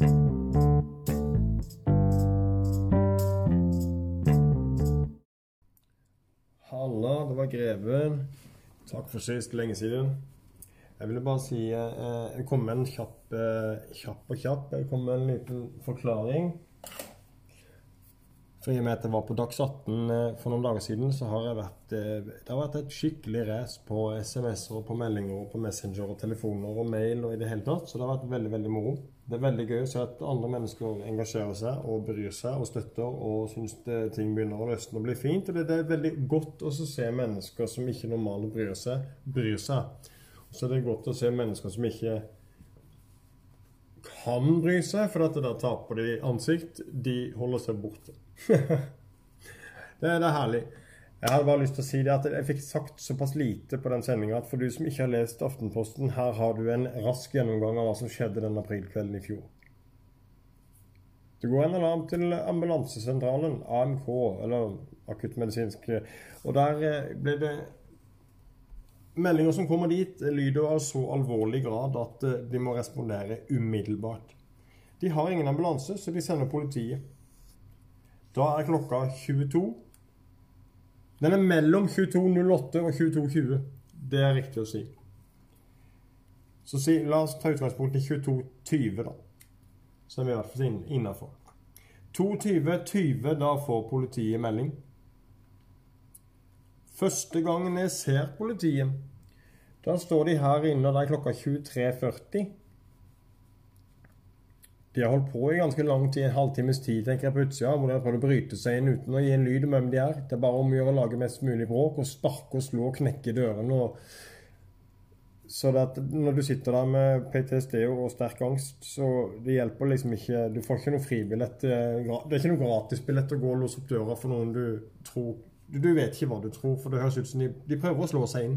Halla, det var Greven. Takk for sist, lenge siden. Jeg ville bare si eh, Jeg kom med en kjapp, eh, kjapp og kjapp. Jeg kom med en liten forklaring. For i og med at jeg var på Dags 18 eh, for noen dager siden, så har vært eh, Det har vært et skikkelig race på SMS-er og på meldinger og på Messenger og telefoner og mail og i det hele tatt. Så det har vært veldig, veldig moro. Det er veldig gøy å se at andre mennesker engasjerer seg og bryr seg og støtter og syns ting begynner å løsne og bli fint. Og det, er veldig godt å se mennesker som ikke normalt bryr seg, bryr seg. Så det godt å se mennesker som ikke kan bry seg, for at da taper de ansikt. De holder seg borte. det, det er herlig. Jeg hadde bare lyst til å si det at jeg fikk sagt såpass lite på den sendinga at for du som ikke har lest Aftenposten, her har du en rask gjennomgang av hva som skjedde den aprilkvelden i fjor. Det går en alarm til ambulansesentralen, AMK, eller akuttmedisinsk, og der eh, ble det Meldinger som kommer dit, lyder av så alvorlig grad at eh, de må respondere umiddelbart. De har ingen ambulanse, så de sender politiet. Da er klokka 22. Den er mellom 22.08 og 22.20. Det er riktig å si. Så si, la oss ta utgangspunkt i 22.20, da. Så er vi i hvert fall innafor. 22.20, da får politiet melding. Første gangen jeg ser politiet, da står de her inne, og det er klokka 23.40. De har holdt på i ganske lang tid, en halvtimes tid, tenker jeg på utsida, hvor de har prøvd å bryte seg inn uten å gi en lyd om hvem de er. Det er bare om å gjøre å lage mest mulig bråk og sparke og slå og knekke dørene. Og... Så når du sitter der med PTSD og sterk angst, så det hjelper liksom ikke Du får ikke noe fribillett. Det er ikke noe gratisbillett å gå og låse opp døra for noen du tror du, vet ikke hva du tror, for det høres ut som de, de prøver å slå seg inn.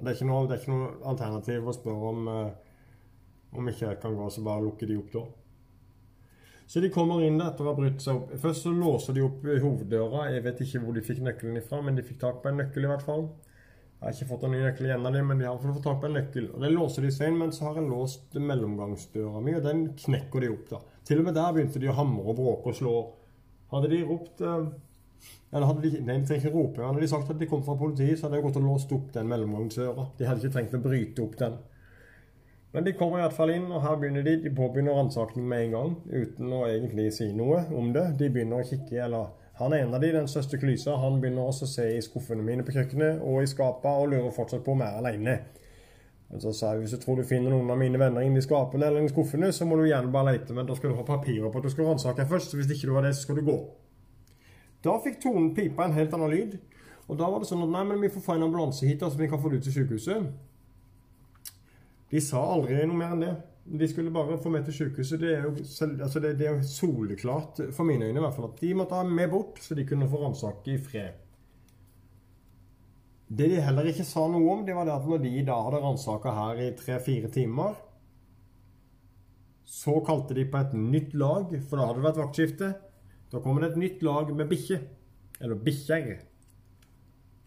Det er ikke noe, det er ikke noe alternativ å spørre om om ikke jeg kan gå, så bare lukker de opp da. Så de kommer inn etter å ha brutt seg opp. Først så låser de opp hoveddøra. Jeg vet ikke hvor de fikk nøkkelen ifra, men de fikk tak på en nøkkel i hvert fall. Jeg har ikke fått en ny nøkkel igjen av dem, men de har fått tak på en nøkkel. Og Det låser de seg inn, men så har jeg låst mellomgangsdøra mi, og den knekker de opp. da. Til og med der begynte de å hamre og bråke og slå. Hadde de ropt eh, eller hadde de, nei, de trenger ikke rope. Hadde de sagt at de kom fra politiet, så hadde jeg gått og låst opp den mellomgangsdøra. De hadde ikke trengt å bryte opp den. Men de kommer i hvert fall inn, og her begynner de. De påbegynner ransaking med en gang, uten å egentlig si noe om det. De begynner å kikke, eller han er en av de, den største klysa, han begynner også å se i skuffene mine på kjøkkenet og i skapene og lurer fortsatt på om jeg er aleine. Så sa jeg hvis du tror du finner noen av mine venner inni skapene eller i skuffene, så må du gjerne bare lete, men da skal du ha papirer på at du skal ransake først. Så hvis ikke du har det, så skal du gå. Da fikk tonen pipa en helt annen lyd. Og da var det sånn at nei, men vi får få en ambulanse hit, så altså, vi kan få det ut til sykehuset. De sa aldri noe mer enn det. De skulle bare få meg til sykehuset. Det er jo altså det, det er soleklart, for mine øyne i hvert fall, at de måtte ha meg bort, så de kunne få ransake i fred. Det de heller ikke sa noe om, det var det at når de da hadde ransaka her i tre-fire timer, så kalte de på et nytt lag, for da hadde det vært vaktskifte. Da kommer det et nytt lag med bikkje. Eller bikkjer.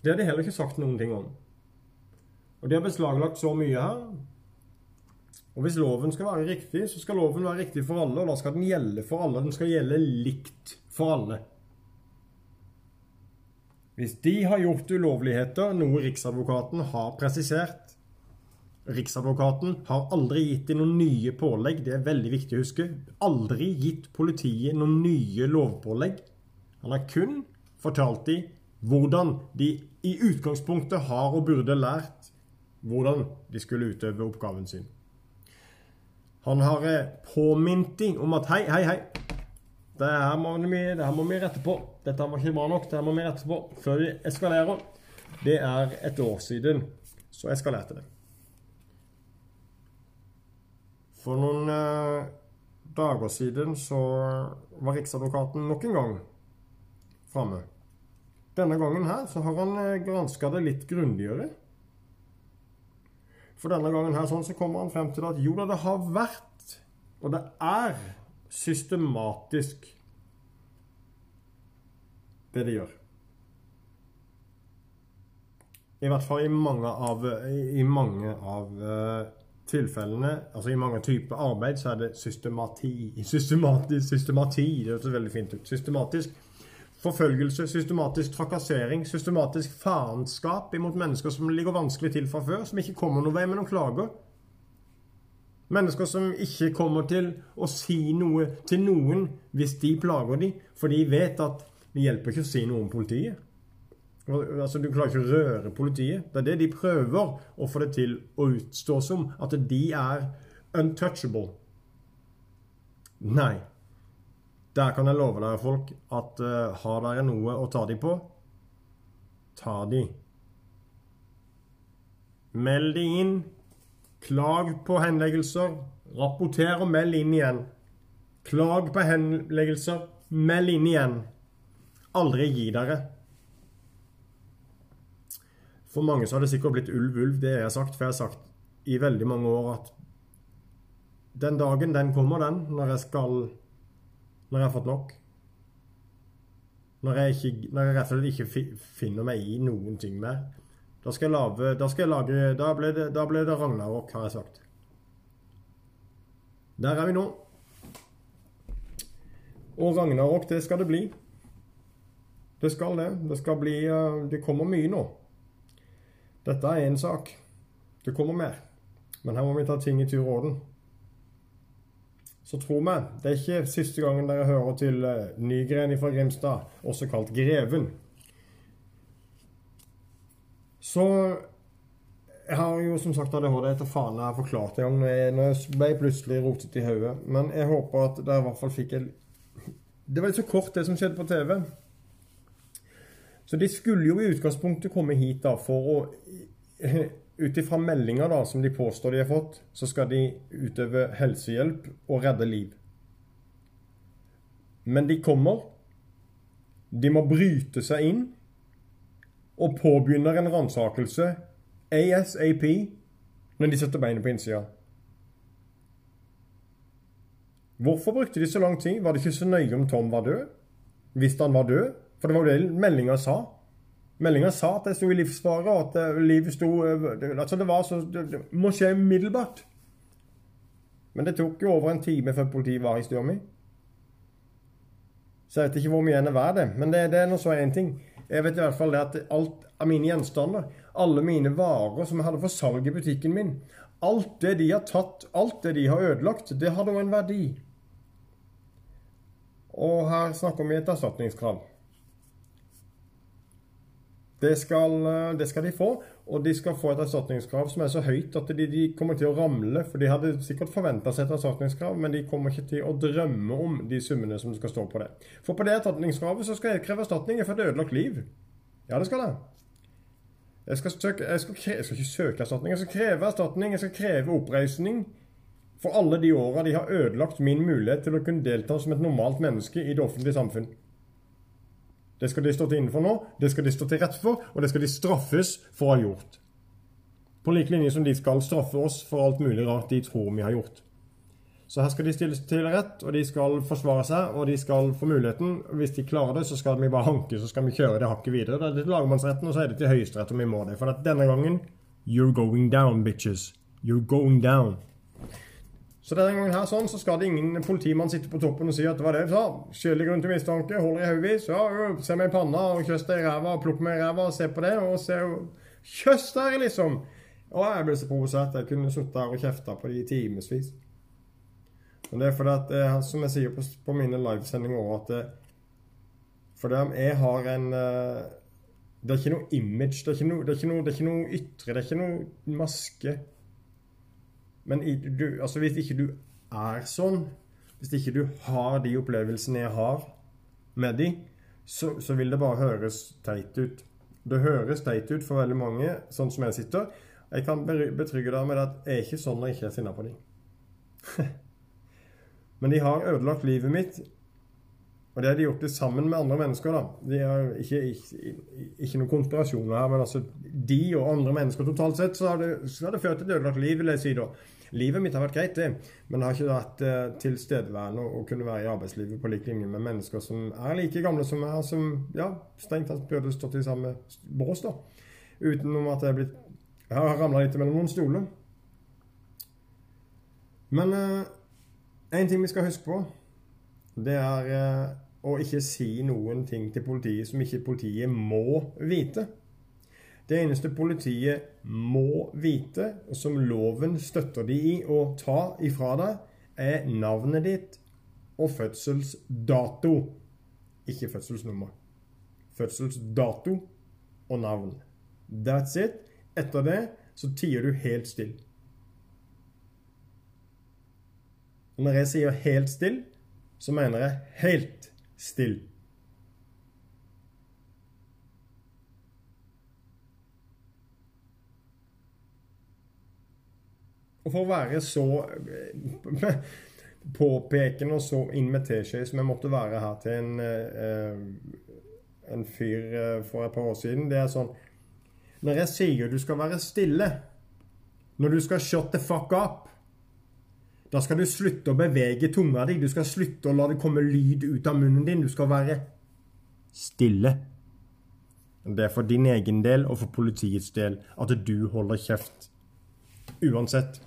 Det har de heller ikke sagt noen ting om. Og de har beslaglagt så mye her og Hvis loven skal være riktig, så skal loven være riktig for alle, og da skal den gjelde for alle. Den skal gjelde likt for alle. Hvis de har gjort ulovligheter, noe Riksadvokaten har presisert Riksadvokaten har aldri gitt dem noen nye pålegg, det er veldig viktig å huske. Aldri gitt politiet noen nye lovpålegg. Han har kun fortalt dem hvordan de i utgangspunktet har og burde lært hvordan de skulle utøve oppgaven sin. Han har eh, påminnet dem om at hei, hei, hei. Det her, må vi, det her må vi rette på. Dette var ikke bra nok. Det her må vi rette på før vi eskalerer. Det er et år siden så eskalerte det. For noen eh, dager siden så var Riksadvokaten nok en gang framme. Denne gangen her så har han eh, granska det litt grundigere. For denne gangen her sånn, så kommer han frem til at jo da, det har vært, og det er, systematisk det de gjør. I hvert fall i mange av, i mange av uh, tilfellene, altså i mange typer arbeid, så er det systemati. Systematisk, systemati, det høres veldig fint ut. Systematisk forfølgelse, systematisk trakassering, systematisk faenskap imot mennesker som ligger vanskelig til fra før, som ikke kommer noen vei med noen klager. Mennesker som ikke kommer til å si noe til noen hvis de plager dem, for de vet at det hjelper ikke å si noe om politiet. Altså, Du klarer ikke å røre politiet. Det er det de prøver å få det til å utstå som. At de er untouchable. Nei. Der kan jeg love dere, folk, at uh, har dere noe å ta dem på, ta dem. Meld dem inn. Klag på henleggelser. Rapporter og meld inn igjen. Klag på henleggelser. Meld inn igjen. Aldri gi dere. For mange så har det sikkert blitt ulv-ulv, det jeg har sagt. For jeg har sagt i veldig mange år at den dagen, den kommer, den, når jeg skal når jeg har fått nok. Når jeg, ikke, når jeg rett og slett ikke finner meg i noen ting mer. Da skal jeg lage Da, skal jeg lage, da ble det, da ble det Ragnarok, har jeg sagt. Der er vi nå. Og Ragnarok, det skal det bli. Det skal det. Det skal bli eh, Det kommer mye nå. Dette er én sak. Det kommer mer. Men her må vi ta ting i tur og orden så tro meg, det er ikke siste gangen dere hører til uh, Nygren fra Grimstad, også kalt Greven. Så Jeg har jo som sagt ADHD etter faen jeg har forklart det en når Nå ble jeg plutselig rotet i hodet. Men jeg håper at dere i hvert fall fikk en Det var litt så kort, det som skjedde på TV. Så de skulle jo i utgangspunktet komme hit da for å ut ifra meldinger da, som de påstår de har fått, så skal de utøve helsehjelp og redde liv. Men de kommer. De må bryte seg inn og påbegynner en ransakelse ASAP når de setter beinet på innsida. Hvorfor brukte de så lang tid? Var det ikke så nøye om Tom var død? Hvis han var død? For det var jo det meldinga sa. Meldinga sa at jeg sto i livsfare, og at eh, livet sto eh, Altså, det var så Det, det må skje umiddelbart. Men det tok jo over en time før politiet var i Stjørmi. Så jeg vet ikke hvor mye enn er verdt det. Men det, det er nå så én ting. Jeg vet i hvert fall det at alt av mine gjenstander, alle mine varer som jeg hadde for salg i butikken min, alt det de har tatt, alt det de har ødelagt, det hadde jo en verdi. Og her snakker vi et erstatningskrav. Det skal, eh, det skal, de få, og de skal få et erstatningskrav som er så høyt at de, de kommer til å ramle. For de hadde sikkert forventa seg et erstatningskrav, men de kommer ikke til å drømme om de summene som skal stå på det. For på det erstatningskravet så skal jeg kreve erstatning for et ødelagt liv. Ja, det skal jeg. Jeg skal, søke, jeg, skal kreve, jeg skal, ikke søke erstatning, jeg skal kreve erstatning. Jeg skal kreve oppreisning for alle de åra de har ødelagt min mulighet til å kunne delta som et normalt menneske i det offentlige samfunn. Det skal de stå til innenfor nå, det skal de stå til rett for, og det skal de straffes for å ha gjort. På like linje som de skal straffe oss for alt mulig rart de tror vi har gjort. Så her skal de stilles til rett, og de skal forsvare seg, og de skal få muligheten. Hvis de klarer det, så skal vi bare hanke, så skal vi kjøre det hakket videre. Det er til lagmannsretten, og så er det til Høyesterett om vi må det. For denne gangen You're going down, bitches. You're going down. Så denne gangen her sånn, så skal det ingen politimann sitte på toppen og si at det var det jeg sa. Skyldig grunn til mistanke, holder i hodevis. Ja, se meg i panna og kjøss deg i ræva, plukk meg i ræva, se på det, og se Kjøss der, liksom! Og jeg ble så provosert. Jeg kunne sittet her og kjefta på de i timevis. Men det er fordi at, eh, som jeg sier på, på mine livesendinger òg, at det, fordi jeg har en eh, Det er ikke noe image, det er ikke noe, det er ikke noe, det er ikke noe ytre, det er ikke noe maske. Men du, altså hvis ikke du er sånn, hvis ikke du har de opplevelsene jeg har med de, så, så vil det bare høres teit ut. Det høres teit ut for veldig mange, sånn som jeg sitter. Jeg kan betrygge deg med at jeg er ikke sånn når jeg ikke er sinna på dem. Men de har ødelagt livet mitt. Og det har de gjort det sammen med andre mennesker. da. De har ikke, ikke, ikke noen konspirasjoner her, men altså de og andre mennesker totalt sett, så har det, så har det ført til et ødelagt liv, vil jeg si da. Livet mitt har vært greit, det, men det har ikke vært eh, tilstedeværende å kunne være i arbeidslivet på lik linje med mennesker som er like gamle som meg, som ja, strengt tatt burde stått i samme bås, da. Utenom at jeg blitt Jeg har ramla litt mellom noen stoler. Men én ting vi skal huske på, det er eh, å ikke si noen ting til politiet som ikke politiet må vite. Det eneste politiet må vite, og som loven støtter de i å ta ifra deg, er navnet ditt og fødselsdato. Ikke fødselsnummer. Fødselsdato og navn. That's it. Etter det så tier du helt stille. Når jeg sier helt stille, så mener jeg helt stille. Og for å være så eh, påpekende og så inn med teskje som jeg måtte være her til en, eh, en fyr eh, for et par år siden, det er sånn Når jeg sier du skal være stille, når du skal shut the fuck up da skal du slutte å bevege tunga di. Du skal slutte å la det komme lyd ut av munnen din. Du skal være stille. Det er for din egen del og for politiets del at du holder kjeft. Uansett.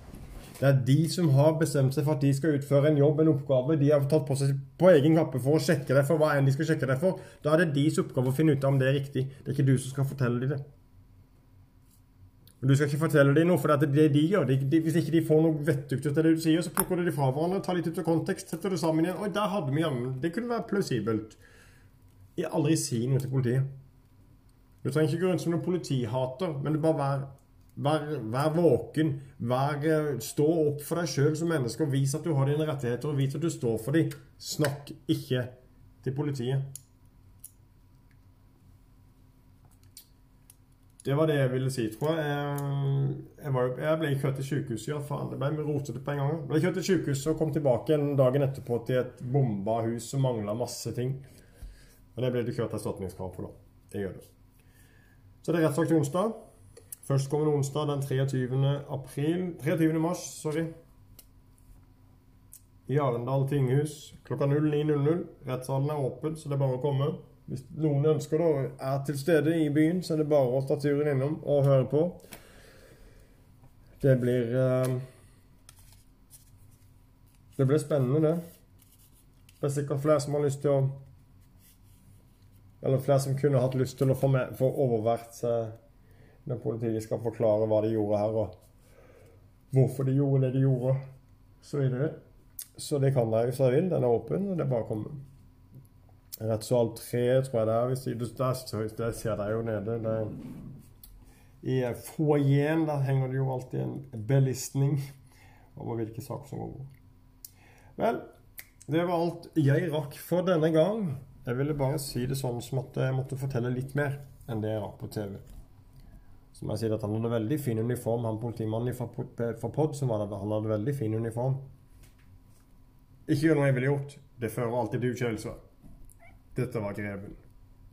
Det er de som har bestemt seg for at de skal utføre en jobb, en oppgave. De har tatt på seg på egen kappe for å sjekke det for hva enn de skal sjekke det for. Da er det deres oppgave å finne ut om det er riktig. Det er ikke du som skal fortelle dem det. Men du skal ikke fortelle dem noe, for det er det de gjør. De, de, hvis ikke de får noe vettugt ut av det du sier, så plukker du det fra hverandre, tar litt ut av kontekst, setter det sammen igjen. Oi, der hadde vi jammen Det kunne være plausibelt. Jeg aldri si noe til politiet. Du trenger ikke gå rundt som noen politihater, men du bare vær, vær, vær våken. Vær, eh, stå opp for deg sjøl som menneske og vis at du har dine rettigheter, og vis at du står for dem. Snakk ikke til politiet. Det var det jeg ville si, tror jeg. Jeg, var, jeg ble kjørt til sykehuset. Ja, faen, det ble rotete på en gang. Jeg ble kjørt til sykehuset og kom tilbake en dagen etterpå til et bomba hus som mangla masse ting. Og det ble det kjørt erstatningskrav på, da. Det gjør det. Så det er rettssak til onsdag. Førstkommende onsdag den 23. april 23. mars, sorry. I Arendal tinghus klokka 09.00. Rettssalen er åpen, så det er bare å komme. Hvis noen ønsker da er til stede i byen, så er det bare å ta turen innom og høre på. Det blir uh, Det blir spennende, det. Det er sikkert flere som har lyst til å Eller flere som kunne hatt lyst til å få, med, få overvært uh, når politiet skal forklare hva de gjorde her, og hvorfor de gjorde det de gjorde, så videre. Så det kan dere hvis dere vil. Den er åpen, og det er bare å komme. Rettssal 3, tror jeg det er. Hvis de, der, der ser dere jo nede. Der. I foajeen der henger det jo alltid en belistning over hvilke saker som går. Vel, det var alt jeg rakk for denne gang. Jeg ville bare si det sånn som at jeg måtte fortelle litt mer enn det jeg rakk på TV. Så må jeg sier at Han hadde veldig fin uniform, han politimannen fra POD som var der. Han hadde veldig fin uniform. Ikke gjør noe jeg ville gjort. Det fører alltid til utskeielser. Dette var Greven.